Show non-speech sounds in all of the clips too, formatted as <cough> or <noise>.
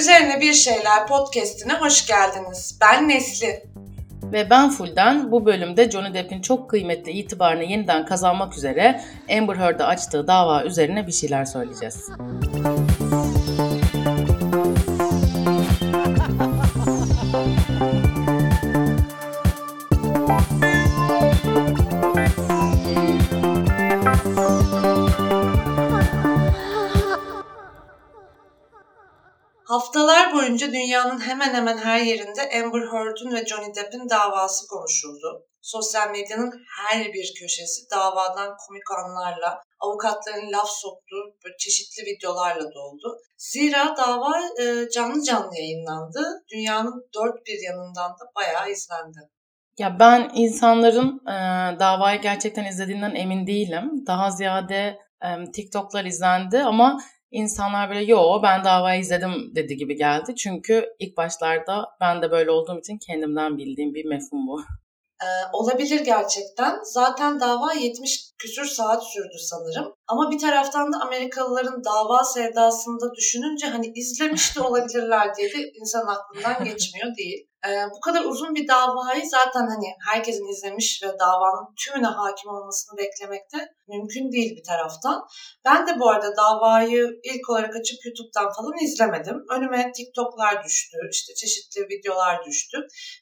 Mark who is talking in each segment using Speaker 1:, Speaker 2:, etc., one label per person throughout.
Speaker 1: Üzerine Bir Şeyler podcastine hoş geldiniz. Ben Nesli.
Speaker 2: Ve ben Fulden bu bölümde Johnny Depp'in çok kıymetli itibarını yeniden kazanmak üzere Amber Heard'a açtığı dava üzerine bir şeyler söyleyeceğiz.
Speaker 1: Haftalar boyunca dünyanın hemen hemen her yerinde Amber Heard'un ve Johnny Depp'in davası konuşuldu. Sosyal medyanın her bir köşesi davadan komik anlarla, avukatların laf soktuğu böyle çeşitli videolarla doldu. Zira dava e, canlı canlı yayınlandı. Dünyanın dört bir yanından da bayağı izlendi.
Speaker 2: Ya ben insanların e, davayı gerçekten izlediğinden emin değilim. Daha ziyade e, TikTok'lar izlendi ama insanlar böyle yo ben davayı izledim dedi gibi geldi. Çünkü ilk başlarda ben de böyle olduğum için kendimden bildiğim bir mefhum bu.
Speaker 1: Ee, olabilir gerçekten. Zaten dava 70 küsür saat sürdü sanırım. Ama bir taraftan da Amerikalıların dava sevdasında düşününce hani izlemiş de olabilirler diye de insan aklından <laughs> geçmiyor değil. Ee, bu kadar uzun bir davayı zaten hani herkesin izlemiş ve davanın tümüne hakim olmasını beklemek de mümkün değil bir taraftan. Ben de bu arada davayı ilk olarak açıp YouTube'dan falan izlemedim. Önüme TikTok'lar düştü, işte çeşitli videolar düştü.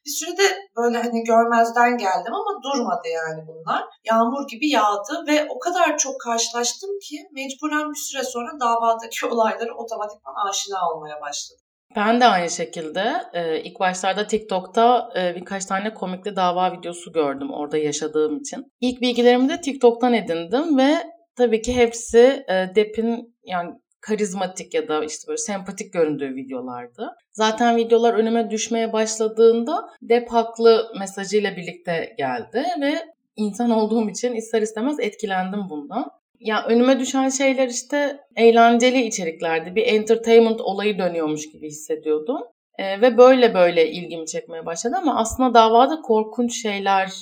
Speaker 1: Bir sürede böyle hani görmezden geldim ama durmadı yani bunlar. Yağmur gibi yağdı ve o kadar çok karşılaştım ki mecburen bir süre sonra davadaki <laughs> olayları otomatikman aşina olmaya başladım.
Speaker 2: Ben de aynı şekilde e, ilk başlarda TikTok'ta e, birkaç tane komikli dava videosu gördüm orada yaşadığım için. İlk bilgilerimi de TikTok'tan edindim ve tabii ki hepsi e, Depp'in yani karizmatik ya da işte böyle sempatik göründüğü videolardı. Zaten videolar önüme düşmeye başladığında Depp haklı mesajıyla birlikte geldi ve insan olduğum için ister istemez etkilendim bundan. Ya önüme düşen şeyler işte eğlenceli içeriklerdi. Bir entertainment olayı dönüyormuş gibi hissediyordum. Ee, ve böyle böyle ilgimi çekmeye başladı ama aslında davada korkunç şeyler,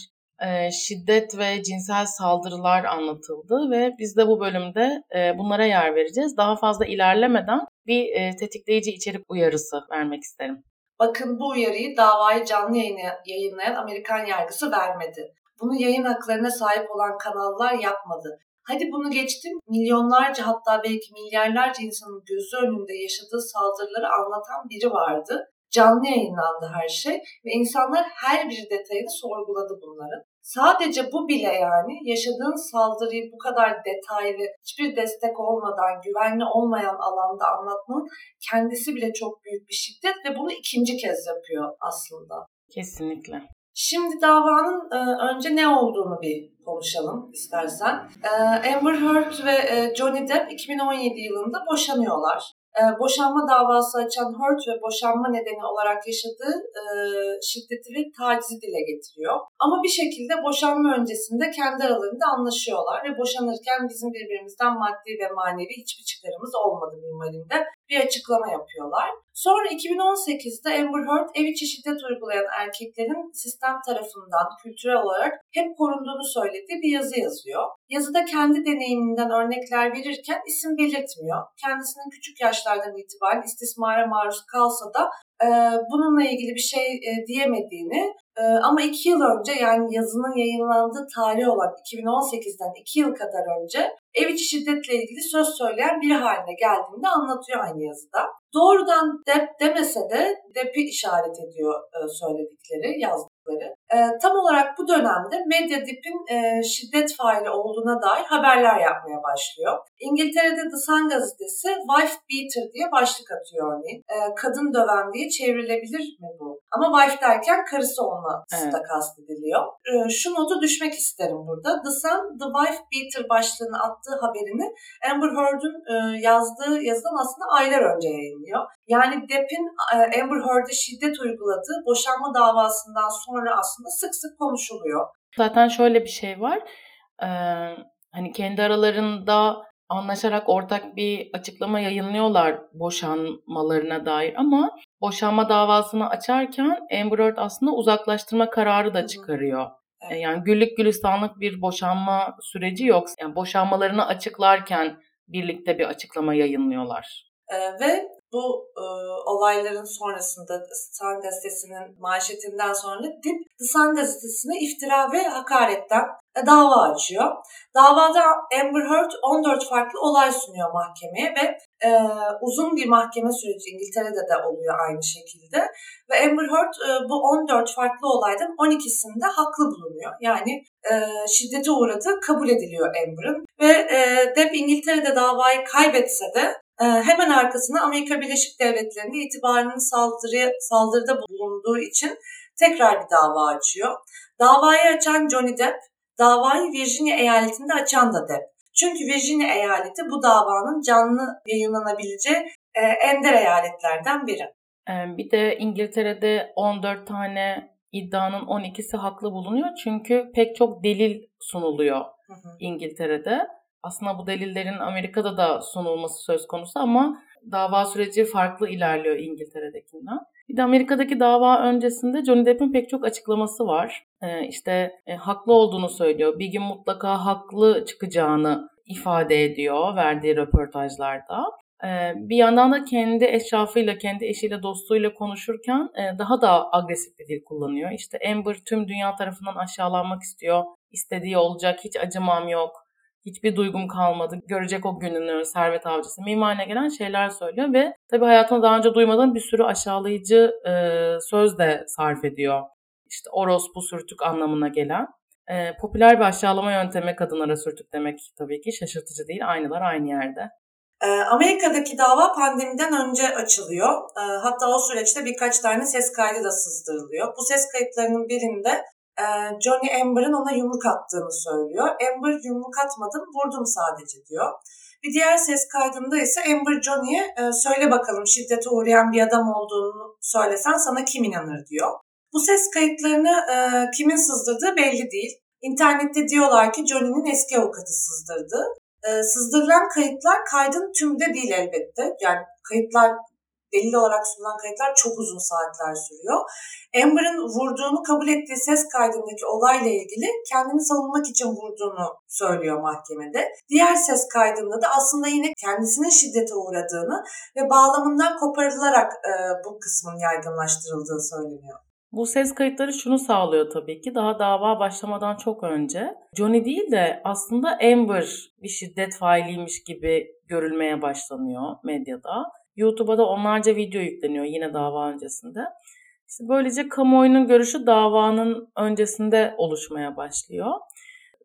Speaker 2: e, şiddet ve cinsel saldırılar anlatıldı ve biz de bu bölümde e, bunlara yer vereceğiz. Daha fazla ilerlemeden bir e, tetikleyici içerik uyarısı vermek isterim.
Speaker 1: Bakın bu uyarıyı davayı canlı yayınlayan Amerikan yargısı vermedi. Bunu yayın haklarına sahip olan kanallar yapmadı. Hadi bunu geçtim milyonlarca hatta belki milyarlarca insanın gözü önünde yaşadığı saldırıları anlatan biri vardı. Canlı yayınlandı her şey ve insanlar her bir detayını sorguladı bunların. Sadece bu bile yani yaşadığın saldırıyı bu kadar detaylı, hiçbir destek olmadan, güvenli olmayan alanda anlatmanın kendisi bile çok büyük bir şiddet ve bunu ikinci kez yapıyor aslında.
Speaker 2: Kesinlikle.
Speaker 1: Şimdi davanın e, önce ne olduğunu bir konuşalım istersen. E, Amber Heard ve e, Johnny Depp 2017 yılında boşanıyorlar. Boşanma davası açan Heard ve boşanma nedeni olarak yaşadığı şiddeti ve tacizi dile getiriyor. Ama bir şekilde boşanma öncesinde kendi aralarında anlaşıyorlar ve boşanırken bizim birbirimizden maddi ve manevi hiçbir çıkarımız olmadı minvalinde bir açıklama yapıyorlar. Sonra 2018'de Amber Heard ev içi şiddet uygulayan erkeklerin sistem tarafından kültürel olarak hep korunduğunu söylediği bir yazı yazıyor. Yazıda kendi deneyiminden örnekler verirken isim belirtmiyor. Kendisinin küçük yaşlardan itibaren istismara maruz kalsa da e, bununla ilgili bir şey e, diyemediğini e, ama iki yıl önce yani yazının yayınlandığı tarih olan 2018'den iki yıl kadar önce ev içi şiddetle ilgili söz söyleyen biri haline geldiğini anlatıyor aynı yazıda. Doğrudan Depp demese de Depp'i işaret ediyor e, söyledikleri, yazdıkları. E, tam olarak bu dönemde medya Depp'in e, şiddet faili olduğuna dair haberler yapmaya başlıyor. İngiltere'de The Sun gazetesi Wife Beater diye başlık atıyor örneğin. E, kadın döven diye çevrilebilir mi bu? Ama wife derken karısı olması evet. da kastediliyor. E, şu notu düşmek isterim burada. The Sun, The Wife Beater başlığını attığı haberini Amber Heard'un e, yazdığı yazıdan aslında aylar önce yayınlıyor. Yani Depp'in e, Amber Heard'e şiddet uyguladığı boşanma davasından sonra aslında sık sık konuşuluyor.
Speaker 2: Zaten şöyle bir şey var. Ee, hani kendi aralarında anlaşarak ortak bir açıklama yayınlıyorlar boşanmalarına dair ama boşanma davasını açarken Amber Heard aslında uzaklaştırma kararı da çıkarıyor. Evet. Yani güllük gülistanlık bir boşanma süreci yok. Yani boşanmalarını açıklarken birlikte bir açıklama yayınlıyorlar.
Speaker 1: Ee, ve bu e, olayların sonrasında Sun gazetesinin manşetinden sonra Dip The Sun gazetesine iftira ve hakaretten e, dava açıyor. Davada Amber Heard 14 farklı olay sunuyor mahkemeye ve e, uzun bir mahkeme süreci İngiltere'de de oluyor aynı şekilde. Ve Amber Heard e, bu 14 farklı olaydan 12'sinde haklı bulunuyor. Yani e, şiddete uğradığı kabul ediliyor Amber'ın. Ve e, Depp İngiltere'de davayı kaybetse de hemen arkasında Amerika Birleşik Devletleri'nde itibarının saldırıya, saldırıda bulunduğu için tekrar bir dava açıyor. Davayı açan Johnny Depp, davayı Virginia eyaletinde açan da Depp. Çünkü Virginia eyaleti bu davanın canlı yayınlanabileceği e, ender eyaletlerden biri.
Speaker 2: Bir de İngiltere'de 14 tane iddianın 12'si haklı bulunuyor. Çünkü pek çok delil sunuluyor hı hı. İngiltere'de. Aslında bu delillerin Amerika'da da sunulması söz konusu ama dava süreci farklı ilerliyor İngiltere'dekinden. Bir de Amerika'daki dava öncesinde Johnny Depp'in pek çok açıklaması var. Ee, işte e, haklı olduğunu söylüyor. Bir gün mutlaka haklı çıkacağını ifade ediyor verdiği röportajlarda. Ee, bir yandan da kendi eşrafıyla, kendi eşiyle, dostuyla konuşurken e, daha da agresif bir dil kullanıyor. İşte Amber tüm dünya tarafından aşağılanmak istiyor. İstediği olacak, hiç acımam yok hiçbir duygum kalmadı. Görecek o gününü, servet avcısı, mimarine gelen şeyler söylüyor ve tabii hayatında daha önce duymadığım bir sürü aşağılayıcı e, söz de sarf ediyor. İşte orospu sürtük anlamına gelen. E, popüler bir aşağılama yöntemi kadınlara sürtük demek tabii ki şaşırtıcı değil. Aynılar aynı yerde.
Speaker 1: Amerika'daki dava pandemiden önce açılıyor. Hatta o süreçte birkaç tane ses kaydı da sızdırılıyor. Bu ses kayıtlarının birinde e, Johnny Amber'ın ona yumruk attığını söylüyor. Amber yumruk atmadım, vurdum sadece diyor. Bir diğer ses kaydında ise Amber Johnny'ye e, söyle bakalım şiddete uğrayan bir adam olduğunu söylesen sana kim inanır diyor. Bu ses kayıtlarını e, kimin sızdırdığı belli değil. İnternette diyorlar ki Johnny'nin eski avukatı sızdırdı. E, sızdırılan kayıtlar kaydın tümde değil elbette. Yani kayıtlar delil olarak sunulan kayıtlar çok uzun saatler sürüyor. Amber'ın vurduğunu kabul ettiği ses kaydındaki olayla ilgili kendini savunmak için vurduğunu söylüyor mahkemede. Diğer ses kaydında da aslında yine kendisinin şiddete uğradığını ve bağlamından koparılarak e, bu kısmın yaygınlaştırıldığı söyleniyor.
Speaker 2: Bu ses kayıtları şunu sağlıyor tabii ki daha dava başlamadan çok önce Johnny değil de aslında Amber bir şiddet failiymiş gibi görülmeye başlanıyor medyada. YouTube'a da onlarca video yükleniyor yine dava öncesinde. İşte böylece kamuoyunun görüşü davanın öncesinde oluşmaya başlıyor.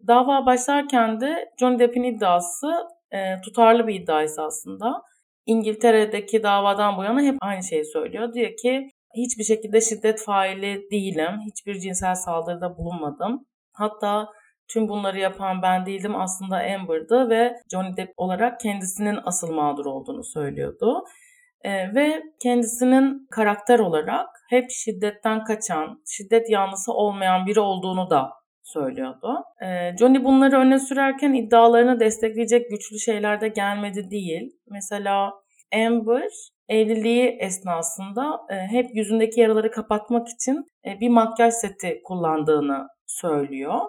Speaker 2: Dava başlarken de Johnny Depp'in iddiası e, tutarlı bir iddiaysa aslında. İngiltere'deki davadan bu yana hep aynı şeyi söylüyor. Diyor ki hiçbir şekilde şiddet faili değilim. Hiçbir cinsel saldırıda bulunmadım. Hatta tüm bunları yapan ben değildim aslında Amber'dı ve Johnny Depp olarak kendisinin asıl mağdur olduğunu söylüyordu. E, ve kendisinin karakter olarak hep şiddetten kaçan, şiddet yanlısı olmayan biri olduğunu da söylüyordu. E, Johnny bunları öne sürerken iddialarını destekleyecek güçlü şeyler de gelmedi değil. Mesela Amber evliliği esnasında e, hep yüzündeki yaraları kapatmak için e, bir makyaj seti kullandığını söylüyor.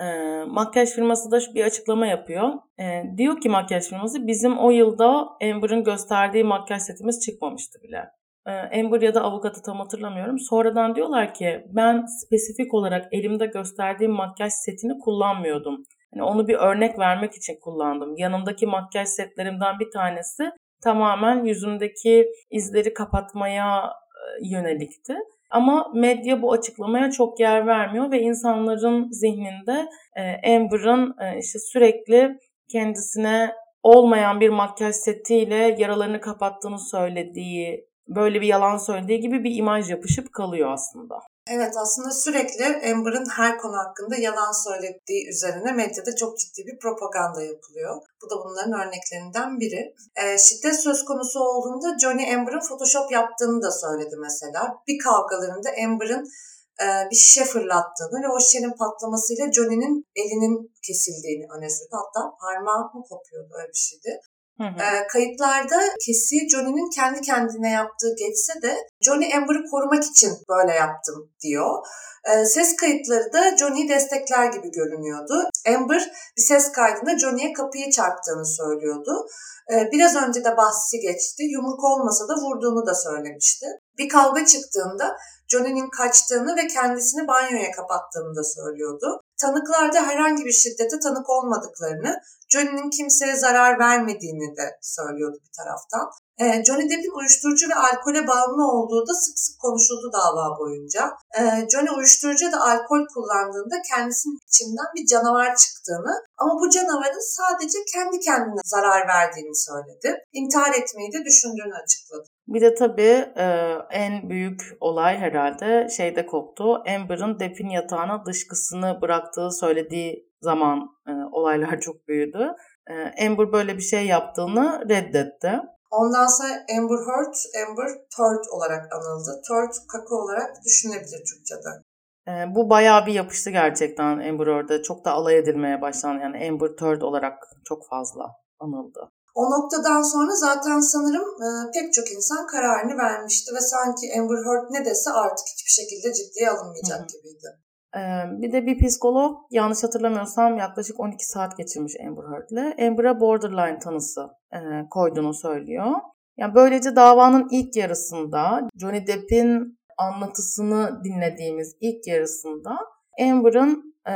Speaker 2: E, makyaj firması da bir açıklama yapıyor. E, diyor ki makyaj firması bizim o yılda Amber'ın gösterdiği makyaj setimiz çıkmamıştı bile. E, Amber ya da avukatı tam hatırlamıyorum. Sonradan diyorlar ki ben spesifik olarak elimde gösterdiğim makyaj setini kullanmıyordum. Yani onu bir örnek vermek için kullandım. Yanımdaki makyaj setlerimden bir tanesi tamamen yüzümdeki izleri kapatmaya yönelikti. Ama medya bu açıklamaya çok yer vermiyor ve insanların zihninde e, Amber'ın e, işte sürekli kendisine olmayan bir makyaj setiyle yaralarını kapattığını söylediği, böyle bir yalan söylediği gibi bir imaj yapışıp kalıyor aslında.
Speaker 1: Evet aslında sürekli Amber'ın her konu hakkında yalan söylediği üzerine medyada çok ciddi bir propaganda yapılıyor. Bu da bunların örneklerinden biri. E, şiddet söz konusu olduğunda Johnny Amber'ın Photoshop yaptığını da söyledi mesela. Bir kavgalarında Amber'ın e, bir şişe fırlattığını ve o şişenin patlamasıyla Johnny'nin elinin kesildiğini öne sürdü. Hatta parmağı mı kopuyordu öyle bir şeydi. Hı hı. E, kayıtlarda kesiyi Johnny'nin kendi kendine yaptığı geçse de Johnny Amber'ı korumak için böyle yaptım diyor. E, ses kayıtları da Johnny'yi destekler gibi görünüyordu. Amber bir ses kaydında Johnny'ye kapıyı çarptığını söylüyordu. Ee, biraz önce de bahsi geçti. Yumruk olmasa da vurduğunu da söylemişti. Bir kavga çıktığında Johnny'nin kaçtığını ve kendisini banyoya kapattığını da söylüyordu. Tanıklarda herhangi bir şiddete tanık olmadıklarını, Johnny'nin kimseye zarar vermediğini de söylüyordu bir taraftan. Ee, Johnny Depp'in uyuşturucu ve alkole bağımlı olduğu da sık sık konuşuldu dava boyunca. Ee, Johnny uyuşturucu da alkol kullandığında kendisinin içinden bir canavar çıktığını ama bu canavarın sadece kendi kendine zarar verdiğini söyledi. İntihar etmeyi de düşündüğünü açıkladı.
Speaker 2: Bir de tabii e, en büyük olay herhalde şeyde koptu. Amber'ın Depp'in yatağına dışkısını bıraktığı söylediği zaman e, olaylar <laughs> çok büyüdü. E, Amber böyle bir şey yaptığını reddetti.
Speaker 1: Ondan sonra Amber Heard, Amber Third olarak anıldı. Third kaka olarak düşünebilir Türkçe'de.
Speaker 2: E, bu bayağı bir yapıştı gerçekten Amber Heard'e. Çok da alay edilmeye başlandı. Yani Amber Third olarak çok fazla anıldı.
Speaker 1: O noktadan sonra zaten sanırım e, pek çok insan kararını vermişti ve sanki Amber Heard ne dese artık hiçbir şekilde ciddiye alınmayacak Hı-hı. gibiydi.
Speaker 2: Ee, bir de bir psikolog yanlış hatırlamıyorsam yaklaşık 12 saat geçirmiş Amber Heard'le. Amber'a borderline tanısı e, koyduğunu söylüyor. Yani böylece davanın ilk yarısında Johnny Depp'in anlatısını dinlediğimiz ilk yarısında Amber'ın e,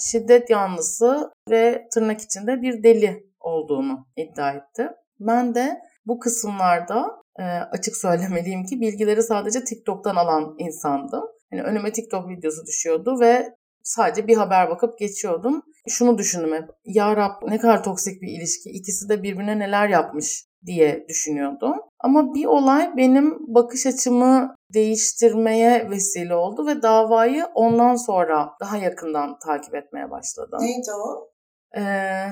Speaker 2: şiddet yanlısı ve tırnak içinde bir deli olduğunu iddia etti. Ben de bu kısımlarda e, açık söylemeliyim ki bilgileri sadece TikTok'tan alan insandım. Yani önüme TikTok videosu düşüyordu ve sadece bir haber bakıp geçiyordum. Şunu düşündüm hep. Ya Rab ne kadar toksik bir ilişki. İkisi de birbirine neler yapmış diye düşünüyordum. Ama bir olay benim bakış açımı değiştirmeye vesile oldu ve davayı ondan sonra daha yakından takip etmeye başladım.
Speaker 1: Neydi o?
Speaker 2: Ee,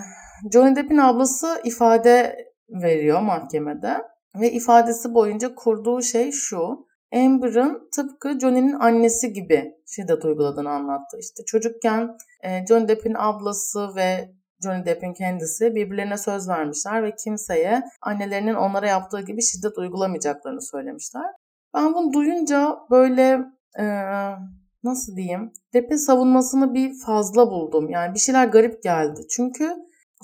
Speaker 2: Johnny Depp'in ablası ifade veriyor mahkemede ve ifadesi boyunca kurduğu şey şu. Amber'ın tıpkı Johnny'nin annesi gibi şiddet uyguladığını anlattı. İşte çocukken e, Johnny Depp'in ablası ve Johnny Depp'in kendisi birbirlerine söz vermişler ve kimseye annelerinin onlara yaptığı gibi şiddet uygulamayacaklarını söylemişler. Ben bunu duyunca böyle e, nasıl diyeyim Depp'in savunmasını bir fazla buldum. Yani bir şeyler garip geldi. Çünkü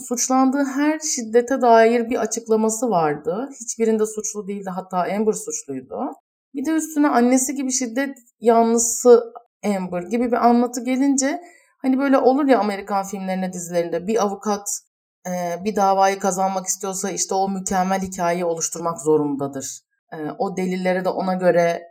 Speaker 2: suçlandığı her şiddete dair bir açıklaması vardı. Hiçbirinde suçlu değildi. Hatta Amber suçluydu. Bir de üstüne annesi gibi şiddet yanlısı Amber gibi bir anlatı gelince hani böyle olur ya Amerikan filmlerinde dizilerinde bir avukat e, bir davayı kazanmak istiyorsa işte o mükemmel hikayeyi oluşturmak zorundadır. E, o delilleri de ona göre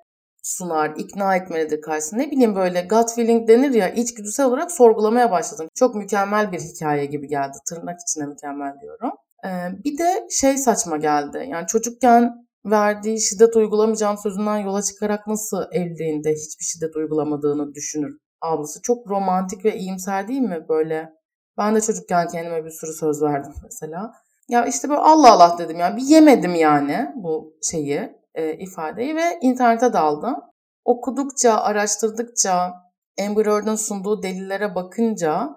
Speaker 2: sunar, ikna etmelidir karşısında. Ne bileyim böyle gut feeling denir ya içgüdüsel olarak sorgulamaya başladım. Çok mükemmel bir hikaye gibi geldi. Tırnak içine mükemmel diyorum. Ee, bir de şey saçma geldi. Yani çocukken verdiği şiddet uygulamayacağım sözünden yola çıkarak nasıl evliliğinde hiçbir şiddet uygulamadığını düşünür ablası. Çok romantik ve iyimser değil mi böyle? Ben de çocukken kendime bir sürü söz verdim mesela. Ya işte böyle Allah Allah dedim ya bir yemedim yani bu şeyi e, ifadeyi ve internete daldım. Okudukça, araştırdıkça, Amber Heard'ın sunduğu delillere bakınca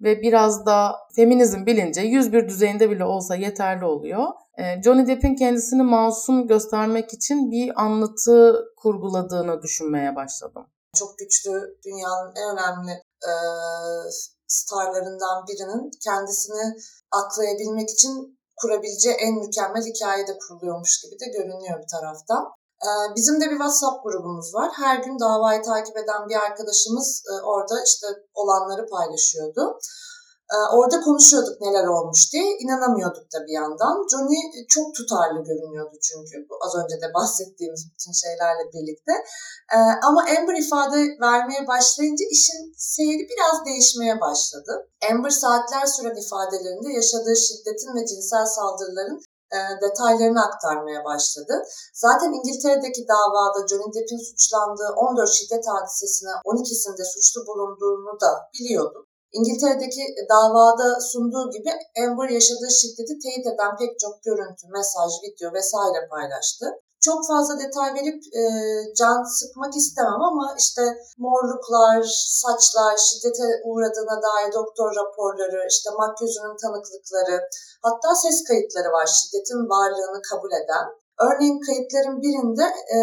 Speaker 2: ve biraz da feminizm bilince 101 düzeyinde bile olsa yeterli oluyor. E, Johnny Depp'in kendisini masum göstermek için bir anlatı kurguladığını düşünmeye başladım.
Speaker 1: Çok güçlü, dünyanın en önemli e, starlarından birinin kendisini aklayabilmek için kurabileceği en mükemmel hikaye de kuruluyormuş gibi de görünüyor bir taraftan. Ee, bizim de bir WhatsApp grubumuz var. Her gün davayı takip eden bir arkadaşımız e, orada işte olanları paylaşıyordu. Ee, orada konuşuyorduk neler olmuş diye. İnanamıyorduk da bir yandan. Johnny çok tutarlı görünüyordu çünkü az önce de bahsettiğimiz bütün şeylerle birlikte. Ee, ama Amber ifade vermeye başlayınca işin seyri biraz değişmeye başladı. Amber saatler süren ifadelerinde yaşadığı şiddetin ve cinsel saldırıların e, detaylarını aktarmaya başladı. Zaten İngiltere'deki davada Johnny Depp'in suçlandığı 14 şiddet hadisesine 12'sinde suçlu bulunduğunu da biliyorduk. İngiltere'deki davada sunduğu gibi Amber yaşadığı şiddeti teyit eden pek çok görüntü, mesaj, video vesaire paylaştı. Çok fazla detay verip e, can sıkmak istemem ama işte morluklar, saçlar, şiddete uğradığına dair doktor raporları, işte makyözünün tanıklıkları, hatta ses kayıtları var şiddetin varlığını kabul eden. Örneğin kayıtların birinde e,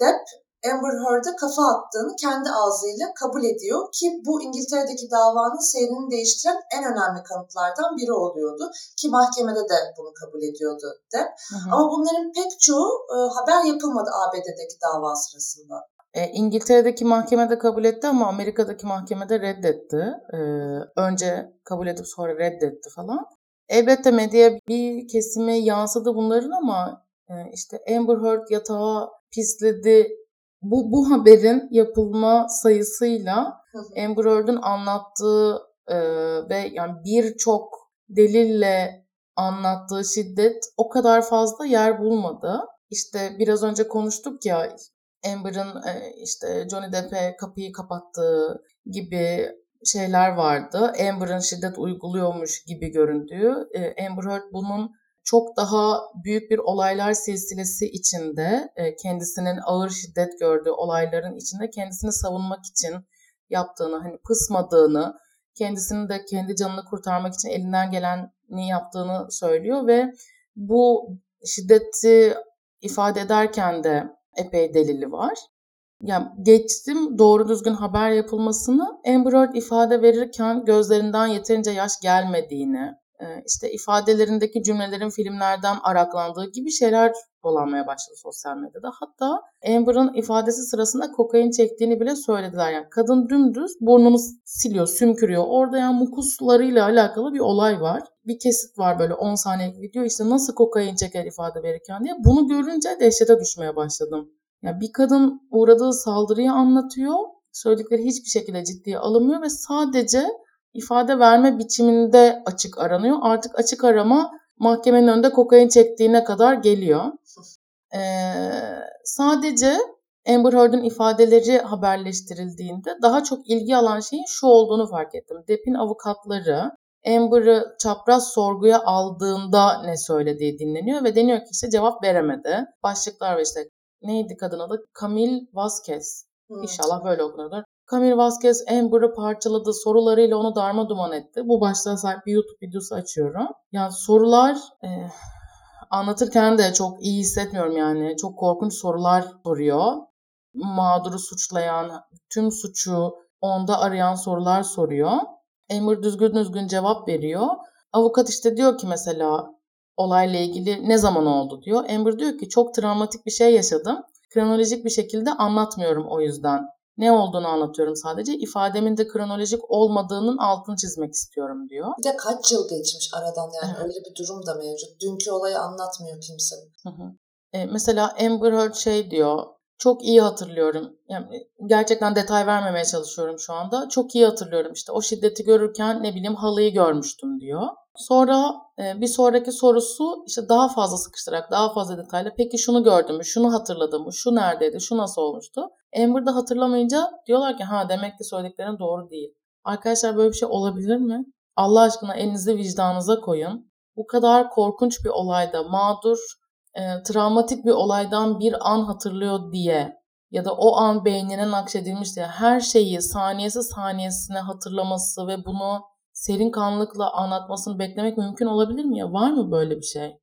Speaker 1: Depp Amber Heard'a kafa attığını kendi ağzıyla kabul ediyor ki bu İngiltere'deki davanın seyrini değiştiren en önemli kanıtlardan biri oluyordu ki mahkemede de bunu kabul ediyordu de. Hı hı. Ama bunların pek çoğu e, haber yapılmadı ABD'deki dava sırasında.
Speaker 2: E, İngiltere'deki mahkemede kabul etti ama Amerika'daki mahkemede reddetti. E, önce kabul edip sonra reddetti falan. Elbette medyaya bir kesimi yansıdı bunların ama e, işte Amber Heard yatağa pisledi. Bu, bu haberin yapılma sayısıyla Amber Heard'ın anlattığı e, ve yani birçok delille anlattığı şiddet o kadar fazla yer bulmadı. İşte biraz önce konuştuk ya Amber'ın e, işte Johnny Depp'e kapıyı kapattığı gibi şeyler vardı. Amber'ın şiddet uyguluyormuş gibi göründüğü. E, Amber Heard bunun çok daha büyük bir olaylar silsilesi içinde e, kendisinin ağır şiddet gördüğü olayların içinde kendisini savunmak için yaptığını, hani pısmadığını, kendisini de kendi canını kurtarmak için elinden geleni yaptığını söylüyor ve bu şiddeti ifade ederken de epey delili var. Yani geçtim doğru düzgün haber yapılmasını Amber Heard ifade verirken gözlerinden yeterince yaş gelmediğini, işte ifadelerindeki cümlelerin filmlerden araklandığı gibi şeyler dolanmaya başladı sosyal medyada. Hatta Amber'ın ifadesi sırasında kokain çektiğini bile söylediler. Yani kadın dümdüz burnunu siliyor, sümkürüyor. Orada yani mukuslarıyla alakalı bir olay var. Bir kesit var böyle 10 saniyelik video işte nasıl kokain çeker ifade verirken diye. Bunu görünce dehşete düşmeye başladım. Yani bir kadın uğradığı saldırıyı anlatıyor. Söyledikleri hiçbir şekilde ciddiye alınmıyor ve sadece ifade verme biçiminde açık aranıyor. Artık açık arama mahkemenin önünde kokain çektiğine kadar geliyor. Ee, sadece Amber Heard'ın ifadeleri haberleştirildiğinde daha çok ilgi alan şeyin şu olduğunu fark ettim. Depp'in avukatları Amber'ı çapraz sorguya aldığında ne söylediği dinleniyor ve deniyor ki işte cevap veremedi. Başlıklar ve işte neydi kadın adı? Camille Vasquez. Hmm. İnşallah böyle okunuyordur. Camille Vasquez Amber'ı parçaladı, sorularıyla onu darma duman etti. Bu başlığa sahip bir YouTube videosu açıyorum. Yani sorular e, anlatırken de çok iyi hissetmiyorum yani. Çok korkunç sorular soruyor. Mağduru suçlayan, tüm suçu onda arayan sorular soruyor. Amber düzgün düzgün cevap veriyor. Avukat işte diyor ki mesela olayla ilgili ne zaman oldu diyor. Amber diyor ki çok travmatik bir şey yaşadım. Kronolojik bir şekilde anlatmıyorum o yüzden. Ne olduğunu anlatıyorum sadece. İfademin de kronolojik olmadığının altını çizmek istiyorum diyor.
Speaker 1: Bir de kaç yıl geçmiş aradan yani öyle bir durum da mevcut. Dünkü olayı anlatmıyor kimse. Hı hı.
Speaker 2: E, mesela Amber Heard şey diyor. Çok iyi hatırlıyorum. Yani gerçekten detay vermemeye çalışıyorum şu anda. Çok iyi hatırlıyorum işte o şiddeti görürken ne bileyim halıyı görmüştüm diyor. Sonra e, bir sonraki sorusu işte daha fazla sıkıştırarak, daha fazla detayla peki şunu gördüm mü, şunu hatırladım mı, şu neredeydi, şu nasıl olmuştu? Amber'da hatırlamayınca diyorlar ki ha demek ki söylediklerin doğru değil. Arkadaşlar böyle bir şey olabilir mi? Allah aşkına elinizi vicdanınıza koyun. Bu kadar korkunç bir olayda mağdur, e, travmatik bir olaydan bir an hatırlıyor diye ya da o an beynine nakşedilmiş diye her şeyi saniyesi saniyesine hatırlaması ve bunu serin kanlılıkla anlatmasını beklemek mümkün olabilir mi ya? Var mı böyle bir şey?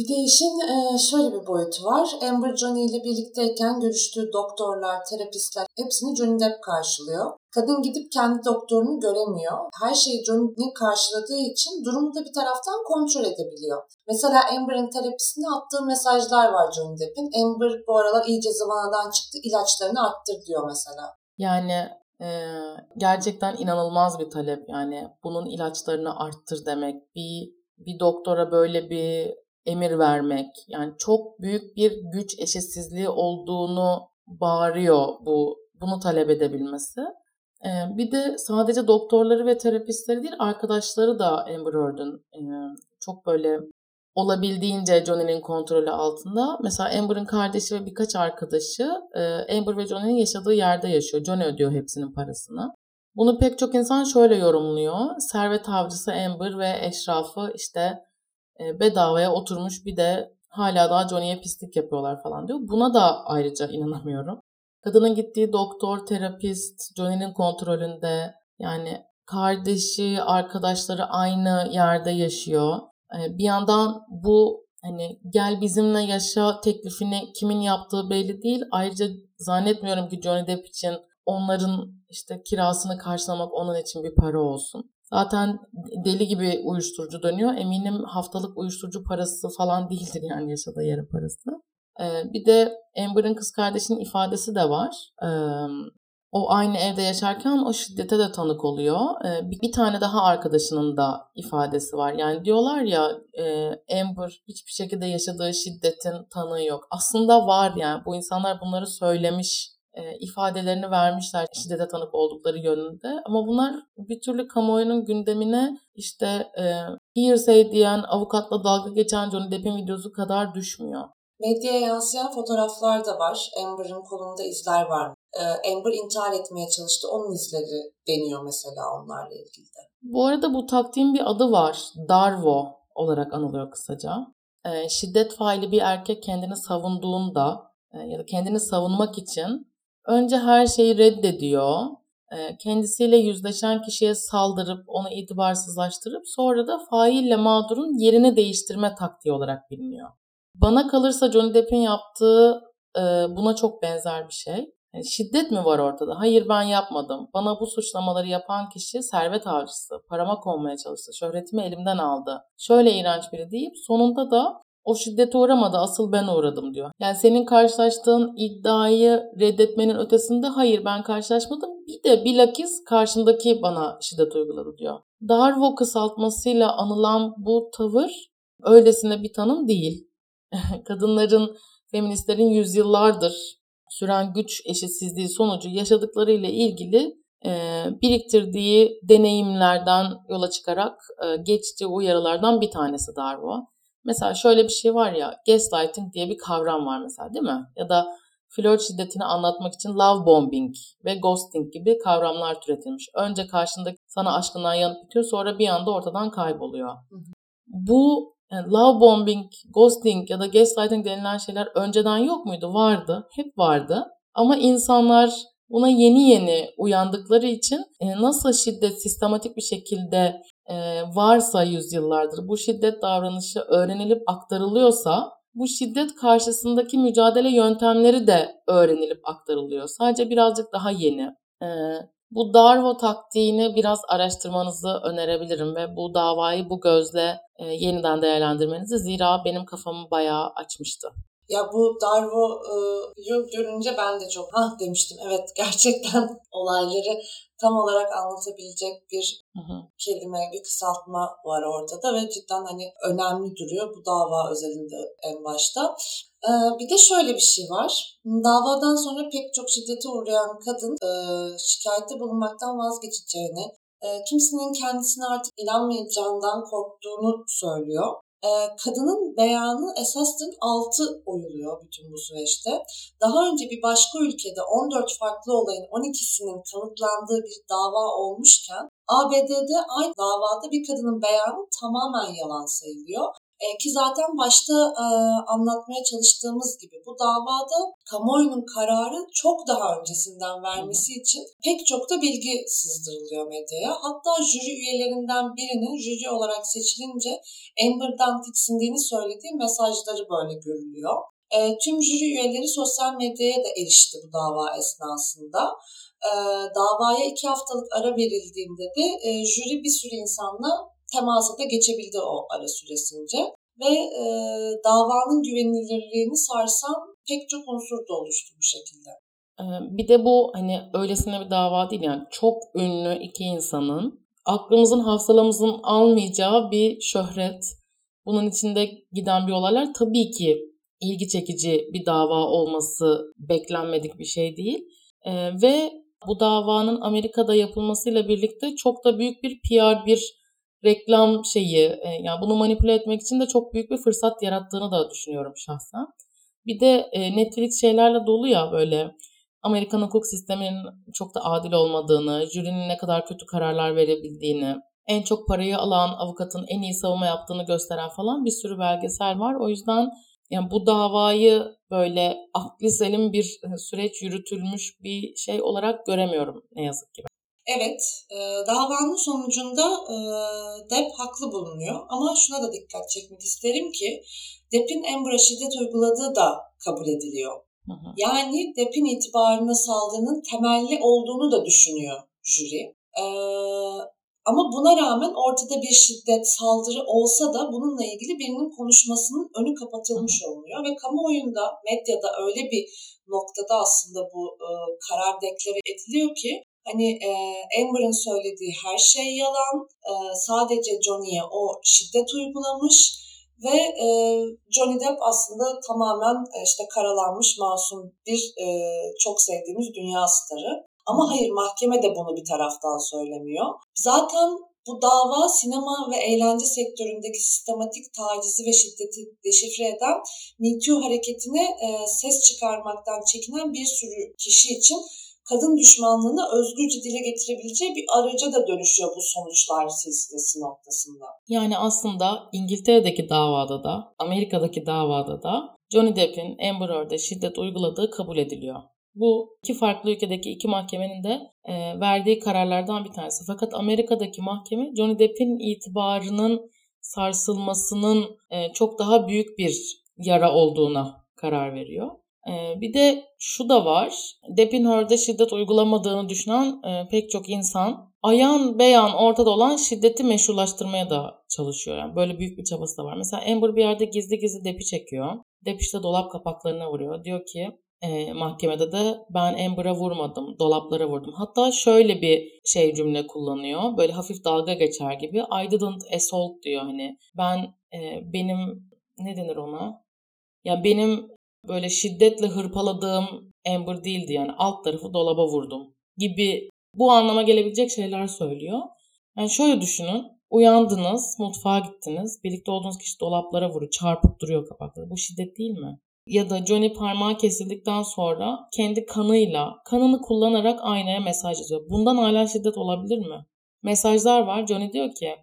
Speaker 1: Bir de işin e, şöyle bir boyutu var. Amber Johnny ile birlikteyken görüştüğü doktorlar, terapistler hepsini Johnny Depp karşılıyor. Kadın gidip kendi doktorunu göremiyor. Her şeyi Johnny karşıladığı için durumu da bir taraftan kontrol edebiliyor. Mesela Amber'ın terapisine attığı mesajlar var Johnny Depp'in. Amber bu aralar iyice zıvanadan çıktı, ilaçlarını arttır diyor mesela.
Speaker 2: Yani ee, gerçekten inanılmaz bir talep yani bunun ilaçlarını arttır demek bir bir doktora böyle bir emir vermek yani çok büyük bir güç eşitsizliği olduğunu bağırıyor bu bunu talep edebilmesi. Bir de sadece doktorları ve terapistleri değil arkadaşları da Amber Heard'ın çok böyle olabildiğince Johnny'nin kontrolü altında. Mesela Amber'ın kardeşi ve birkaç arkadaşı Amber ve Johnny'nin yaşadığı yerde yaşıyor. Johnny ödüyor hepsinin parasını. Bunu pek çok insan şöyle yorumluyor. Servet avcısı Amber ve eşrafı işte bedavaya oturmuş bir de hala daha Johnny'ye pislik yapıyorlar falan diyor. Buna da ayrıca inanamıyorum. Kadının gittiği doktor, terapist, Johnny'nin kontrolünde yani kardeşi, arkadaşları aynı yerde yaşıyor. Ee, bir yandan bu hani gel bizimle yaşa teklifini kimin yaptığı belli değil. Ayrıca zannetmiyorum ki Johnny Depp için onların işte kirasını karşılamak onun için bir para olsun. Zaten deli gibi uyuşturucu dönüyor. Eminim haftalık uyuşturucu parası falan <laughs> değildir yani yaşadığı yerin parası. Ee, bir de Amber'ın kız kardeşinin ifadesi de var. Ee, o aynı evde yaşarken o şiddete de tanık oluyor. Ee, bir tane daha arkadaşının da ifadesi var. Yani diyorlar ya e, Amber hiçbir şekilde yaşadığı şiddetin tanığı yok. Aslında var yani bu insanlar bunları söylemiş e, ifadelerini vermişler şiddete tanık oldukları yönünde. Ama bunlar bir türlü kamuoyunun gündemine işte e, hearsay diyen avukatla dalga geçen Johnny Depp'in videosu kadar düşmüyor.
Speaker 1: Medyaya yansıyan fotoğraflar da var. Amber'ın kolunda izler var. Ee, Amber intihar etmeye çalıştı. Onun izleri deniyor mesela onlarla ilgili de.
Speaker 2: Bu arada bu taktiğin bir adı var. Darvo olarak anılıyor kısaca. Ee, şiddet faili bir erkek kendini savunduğunda e, ya da kendini savunmak için önce her şeyi reddediyor. E, kendisiyle yüzleşen kişiye saldırıp onu itibarsızlaştırıp sonra da faille mağdurun yerini değiştirme taktiği olarak biliniyor. Bana kalırsa Johnny Depp'in yaptığı e, buna çok benzer bir şey. Şiddet mi var ortada? Hayır ben yapmadım. Bana bu suçlamaları yapan kişi servet avcısı. Parama konmaya çalıştı. Şöhretimi elimden aldı. Şöyle iğrenç biri deyip sonunda da o şiddete uğramadı asıl ben uğradım diyor. Yani senin karşılaştığın iddiayı reddetmenin ötesinde hayır ben karşılaşmadım. Bir de bilakis karşındaki bana şiddet uyguladı diyor. Darvo kısaltmasıyla anılan bu tavır öylesine bir tanım değil. <laughs> Kadınların, feministlerin yüzyıllardır süren güç eşitsizliği sonucu yaşadıklarıyla ilgili e, biriktirdiği deneyimlerden yola çıkarak e, geçtiği uyarılardan bir tanesi Darvo. Mesela şöyle bir şey var ya, gaslighting diye bir kavram var mesela değil mi? Ya da flört şiddetini anlatmak için love bombing ve ghosting gibi kavramlar türetilmiş. Önce karşındaki sana aşkından yanıp bitiyor sonra bir anda ortadan kayboluyor. Bu yani love bombing, ghosting ya da gaslighting denilen şeyler önceden yok muydu? Vardı. Hep vardı. Ama insanlar buna yeni yeni uyandıkları için e, nasıl şiddet sistematik bir şekilde e, varsa yüzyıllardır bu şiddet davranışı öğrenilip aktarılıyorsa bu şiddet karşısındaki mücadele yöntemleri de öğrenilip aktarılıyor. Sadece birazcık daha yeni. E, bu Darvo taktiğini biraz araştırmanızı önerebilirim ve bu davayı bu gözle e, yeniden değerlendirmenizi zira benim kafamı bayağı açmıştı.
Speaker 1: Ya bu Darvo'yu görünce ben de çok ah demiştim. Evet gerçekten <laughs> olayları tam olarak anlatabilecek bir hı hı. kelime, bir kısaltma var orada da ve cidden hani önemli duruyor bu dava özelinde en başta. Ee, bir de şöyle bir şey var. Davadan sonra pek çok şiddete uğrayan kadın e, şikayette bulunmaktan vazgeçeceğini, e, kimsenin kendisine artık inanmayacağından korktuğunu söylüyor. E, kadının beyanı esasın altı oyuluyor bütün bu süreçte. Daha önce bir başka ülkede 14 farklı olayın 12'sinin kanıtlandığı bir dava olmuşken ABD'de aynı davada bir kadının beyanı tamamen yalan sayılıyor. E, ki zaten başta e, anlatmaya çalıştığımız gibi bu davada kamuoyunun kararı çok daha öncesinden vermesi için pek çok da bilgi sızdırılıyor medyaya. Hatta jüri üyelerinden birinin jüri olarak seçilince Amber'dan tiksindiğini söylediği mesajları böyle görülüyor. E, tüm jüri üyeleri sosyal medyaya da erişti bu dava esnasında. E, davaya iki haftalık ara verildiğinde de e, jüri bir sürü insanla temasa da geçebildi o ara süresince ve e, davanın güvenilirliğini sarsan pek çok unsur da oluştu bu şekilde.
Speaker 2: Bir de bu hani öylesine bir dava değil yani çok ünlü iki insanın aklımızın hafsalamızın almayacağı bir şöhret. Bunun içinde giden bir olaylar tabii ki ilgi çekici bir dava olması beklenmedik bir şey değil. Ee, ve bu davanın Amerika'da yapılmasıyla birlikte çok da büyük bir PR, bir reklam şeyi e, yani bunu manipüle etmek için de çok büyük bir fırsat yarattığını da düşünüyorum şahsen. Bir de e, Netflix şeylerle dolu ya böyle Amerikan hukuk sisteminin çok da adil olmadığını, jürinin ne kadar kötü kararlar verebildiğini, en çok parayı alan avukatın en iyi savunma yaptığını gösteren falan bir sürü belgesel var. O yüzden yani bu davayı böyle akli selim bir e, süreç yürütülmüş bir şey olarak göremiyorum ne yazık ki.
Speaker 1: Evet, e, davanın sonucunda e, Depp haklı bulunuyor ama şuna da dikkat çekmek isterim ki Depp'in Amber'a şiddet uyguladığı da kabul ediliyor. Yani Depp'in itibarına saldırının temelli olduğunu da düşünüyor jüri. Ee, ama buna rağmen ortada bir şiddet, saldırı olsa da bununla ilgili birinin konuşmasının önü kapatılmış oluyor. Ve kamuoyunda, medyada öyle bir noktada aslında bu e, karar deklare ediliyor ki hani e, Amber'ın söylediği her şey yalan, e, sadece Johnny'ye o şiddet uygulamış ve e, Johnny Depp aslında tamamen e, işte karalanmış masum bir e, çok sevdiğimiz dünya starı. Ama hayır mahkeme de bunu bir taraftan söylemiyor. Zaten bu dava sinema ve eğlence sektöründeki sistematik tacizi ve şiddeti deşifre eden Me hareketine e, ses çıkarmaktan çekinen bir sürü kişi için kadın düşmanlığını özgürce dile getirebileceği bir araca da dönüşüyor bu sonuçlar silsilesi noktasında.
Speaker 2: Yani aslında İngiltere'deki davada da, Amerika'daki davada da Johnny Depp'in Amber Heard'e şiddet uyguladığı kabul ediliyor. Bu iki farklı ülkedeki iki mahkemenin de e, verdiği kararlardan bir tanesi. Fakat Amerika'daki mahkeme Johnny Depp'in itibarının sarsılmasının e, çok daha büyük bir yara olduğuna karar veriyor. E, bir de şu da var. Depp'in Heard'e şiddet uygulamadığını düşünen e, pek çok insan ayan beyan ortada olan şiddeti meşrulaştırmaya da çalışıyor. Yani böyle büyük bir çabası da var. Mesela Amber bir yerde gizli gizli Depp'i çekiyor. Depp işte dolap kapaklarına vuruyor. Diyor ki e, mahkemede de ben Amber'a vurmadım, dolaplara vurdum. Hatta şöyle bir şey cümle kullanıyor. Böyle hafif dalga geçer gibi. I didn't assault diyor hani. Ben e, benim ne denir ona? Ya benim böyle şiddetle hırpaladığım Amber değildi yani alt tarafı dolaba vurdum gibi bu anlama gelebilecek şeyler söylüyor. Yani şöyle düşünün. Uyandınız, mutfağa gittiniz. Birlikte olduğunuz kişi dolaplara vuruyor, çarpıp duruyor kapakları. Bu şiddet değil mi? ya da Johnny parmağı kesildikten sonra kendi kanıyla, kanını kullanarak aynaya mesaj yazıyor. Bundan hala şiddet olabilir mi? Mesajlar var. Johnny diyor ki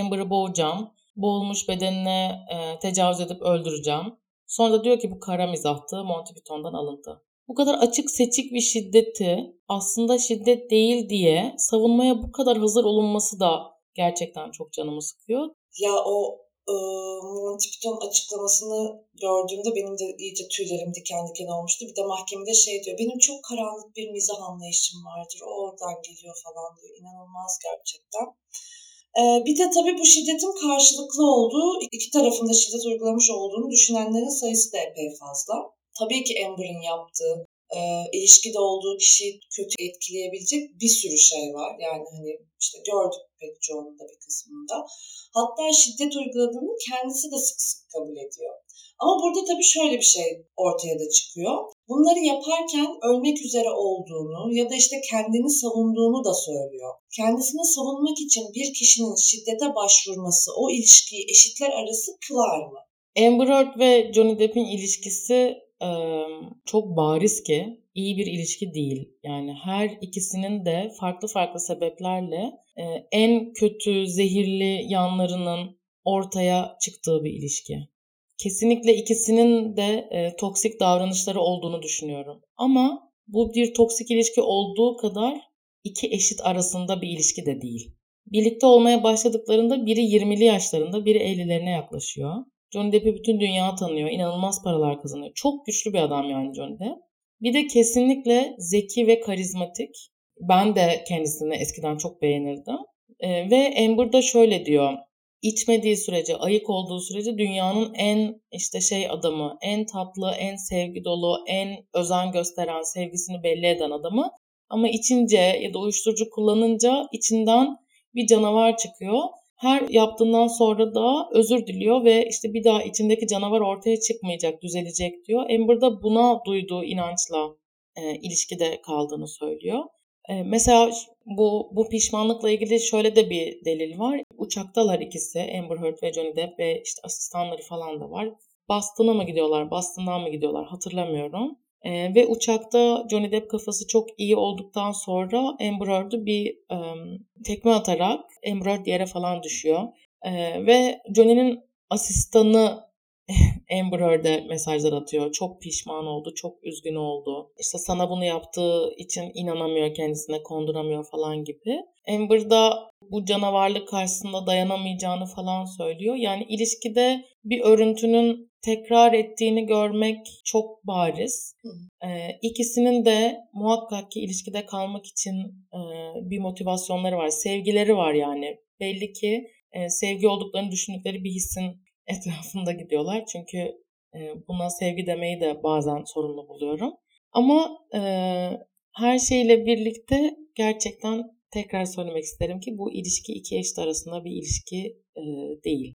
Speaker 2: Amber'ı boğacağım. Boğulmuş bedenine e, tecavüz edip öldüreceğim. Sonra da diyor ki bu kara mizahtı Monty Python'dan alıntı. Bu kadar açık seçik bir şiddeti aslında şiddet değil diye savunmaya bu kadar hazır olunması da gerçekten çok canımı sıkıyor.
Speaker 1: Ya o e, Monty Python açıklamasını gördüğümde benim de iyice tüylerim diken diken olmuştu. Bir de mahkemede şey diyor, benim çok karanlık bir mizah anlayışım vardır, o oradan geliyor falan diyor. İnanılmaz gerçekten. Ee, bir de tabii bu şiddetin karşılıklı olduğu, iki tarafında şiddet uygulamış olduğunu düşünenlerin sayısı da epey fazla. Tabii ki Amber'ın yaptığı, e, ilişkide olduğu kişiyi kötü etkileyebilecek bir sürü şey var. Yani hani işte gördük pek çoğunun da bir kısmında. Hatta şiddet uyguladığını kendisi de sık sık kabul ediyor. Ama burada tabii şöyle bir şey ortaya da çıkıyor. Bunları yaparken ölmek üzere olduğunu ya da işte kendini savunduğunu da söylüyor. Kendisini savunmak için bir kişinin şiddete başvurması o ilişkiyi eşitler arası kılar mı?
Speaker 2: Amber Heard ve Johnny Depp'in ilişkisi çok bariz ki iyi bir ilişki değil. Yani her ikisinin de farklı farklı sebeplerle en kötü, zehirli yanlarının ortaya çıktığı bir ilişki. Kesinlikle ikisinin de e, toksik davranışları olduğunu düşünüyorum. Ama bu bir toksik ilişki olduğu kadar iki eşit arasında bir ilişki de değil. Birlikte olmaya başladıklarında biri 20'li yaşlarında, biri 50'lerine yaklaşıyor. Johnny Depp'i bütün dünya tanıyor. İnanılmaz paralar kazanıyor. Çok güçlü bir adam yani Johnny Depp. Bir de kesinlikle zeki ve karizmatik. Ben de kendisini eskiden çok beğenirdim. Ee, ve Amber da şöyle diyor. İçmediği sürece, ayık olduğu sürece dünyanın en işte şey adamı, en tatlı, en sevgi dolu, en özen gösteren, sevgisini belli eden adamı. Ama içince ya da uyuşturucu kullanınca içinden bir canavar çıkıyor her yaptığından sonra da özür diliyor ve işte bir daha içindeki canavar ortaya çıkmayacak, düzelecek diyor. Amber da buna duyduğu inançla e, ilişkide kaldığını söylüyor. E, mesela bu bu pişmanlıkla ilgili şöyle de bir delil var. Uçaktalar ikisi Amber Heard ve Johnny Depp ve işte asistanları falan da var. Boston'a mı gidiyorlar, Boston'dan mı gidiyorlar hatırlamıyorum. E, ve uçakta Johnny Depp kafası çok iyi olduktan sonra Amber Heard'ı bir e, tekme atarak Amber Heard yere falan düşüyor. E, ve Johnny'nin asistanı Amber Heard'e mesajlar atıyor. Çok pişman oldu, çok üzgün oldu. İşte sana bunu yaptığı için inanamıyor kendisine, konduramıyor falan gibi. Amber da bu canavarlık karşısında dayanamayacağını falan söylüyor. Yani ilişkide bir örüntünün tekrar ettiğini görmek çok bariz. Ee, ikisinin de muhakkak ki ilişkide kalmak için e, bir motivasyonları var. Sevgileri var yani. Belli ki e, sevgi olduklarını düşündükleri bir hissin etrafında gidiyorlar. Çünkü e, buna sevgi demeyi de bazen sorumlu buluyorum. Ama e, her şeyle birlikte gerçekten tekrar söylemek isterim ki bu ilişki iki eşit arasında bir ilişki e, değil.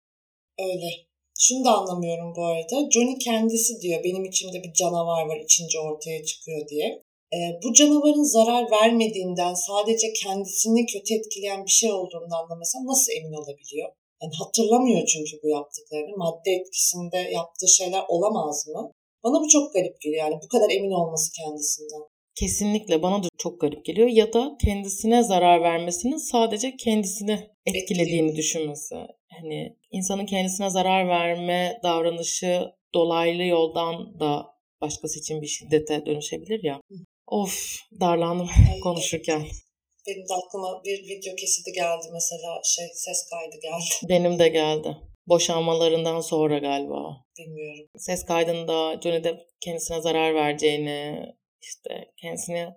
Speaker 1: Öyle. Şunu da anlamıyorum bu arada. Johnny kendisi diyor benim içimde bir canavar var içince ortaya çıkıyor diye. E, bu canavarın zarar vermediğinden sadece kendisini kötü etkileyen bir şey olduğundan da mesela nasıl emin olabiliyor? Yani hatırlamıyor çünkü bu yaptıklarını. Madde etkisinde yaptığı şeyler olamaz mı? Bana bu çok garip geliyor yani bu kadar emin olması kendisinden.
Speaker 2: Kesinlikle bana da çok garip geliyor ya da kendisine zarar vermesinin sadece kendisini etkilediğini düşünmesi. Hani insanın kendisine zarar verme davranışı dolaylı yoldan da başkası için bir şiddete dönüşebilir ya. Of darlandım <laughs> konuşurken.
Speaker 1: Benim de aklıma bir video kesidi geldi mesela şey ses kaydı geldi. <laughs>
Speaker 2: Benim de geldi. Boşanmalarından sonra galiba.
Speaker 1: Bilmiyorum.
Speaker 2: Ses kaydında Johnny Depp kendisine zarar vereceğini, işte kendisini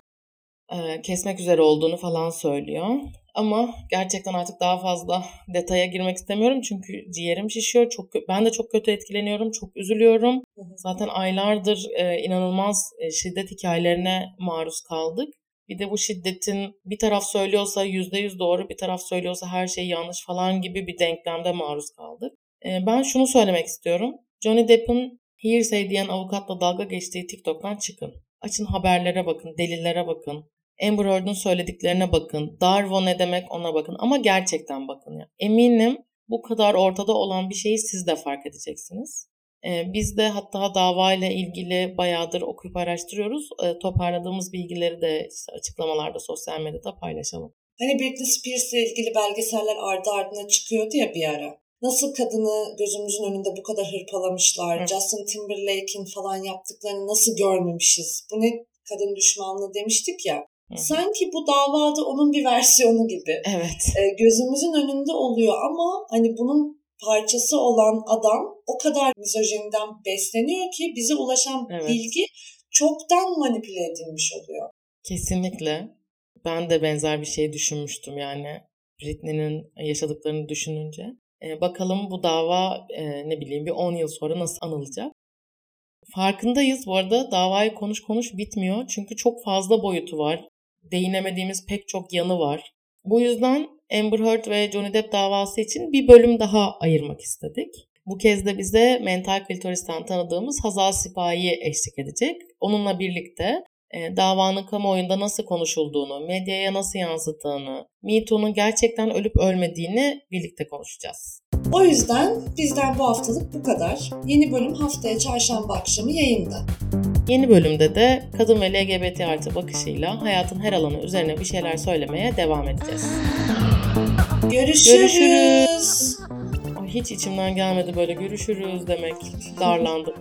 Speaker 2: e, kesmek üzere olduğunu falan söylüyor. Ama gerçekten artık daha fazla detaya girmek istemiyorum çünkü ciğerim şişiyor. Çok ben de çok kötü etkileniyorum, çok üzülüyorum. Zaten aylardır e, inanılmaz e, şiddet hikayelerine maruz kaldık. Bir de bu şiddetin bir taraf söylüyorsa yüzde yüz doğru, bir taraf söylüyorsa her şey yanlış falan gibi bir denklemde maruz kaldık. Ee, ben şunu söylemek istiyorum. Johnny Depp'in hearsay diyen avukatla dalga geçtiği TikTok'tan çıkın. Açın haberlere bakın, delillere bakın. Amber Heard'ın söylediklerine bakın. Darvo ne demek ona bakın. Ama gerçekten bakın ya. Eminim bu kadar ortada olan bir şeyi siz de fark edeceksiniz. Ee, biz de hatta davayla ilgili bayağıdır okuyup araştırıyoruz. Ee, toparladığımız bilgileri de işte açıklamalarda, sosyal medyada paylaşalım.
Speaker 1: Hani Britney Spears ile ilgili belgeseller ardı ardına çıkıyordu ya bir ara. Nasıl kadını gözümüzün önünde bu kadar hırpalamışlar. Hı. Justin Timberlake'in falan yaptıklarını nasıl görmemişiz. Bu ne kadın düşmanlığı demiştik ya. Hı. Sanki bu davada onun bir versiyonu gibi.
Speaker 2: Evet.
Speaker 1: E, gözümüzün önünde oluyor ama hani bunun parçası olan adam o kadar mizojeninden besleniyor ki bize ulaşan evet. bilgi çoktan manipüle edilmiş oluyor.
Speaker 2: Kesinlikle. Ben de benzer bir şey düşünmüştüm yani. Britney'nin yaşadıklarını düşününce. Ee, bakalım bu dava e, ne bileyim bir 10 yıl sonra nasıl anılacak. Farkındayız bu arada davayı konuş konuş bitmiyor. Çünkü çok fazla boyutu var. Değinemediğimiz pek çok yanı var. Bu yüzden Amber Heard ve Johnny Depp davası için bir bölüm daha ayırmak istedik. Bu kez de bize mental klitoris'ten tanıdığımız Hazal Sipahi eşlik edecek. Onunla birlikte e, davanın kamuoyunda nasıl konuşulduğunu, medyaya nasıl yansıttığını, Me gerçekten ölüp ölmediğini birlikte konuşacağız.
Speaker 1: O yüzden bizden bu haftalık bu kadar. Yeni bölüm haftaya çarşamba akşamı yayında.
Speaker 2: Yeni bölümde de kadın ve LGBT artı bakışıyla hayatın her alanı üzerine bir şeyler söylemeye devam edeceğiz.
Speaker 1: Görüşürüz. görüşürüz.
Speaker 2: Ay, hiç içimden gelmedi böyle görüşürüz demek. Darlandım.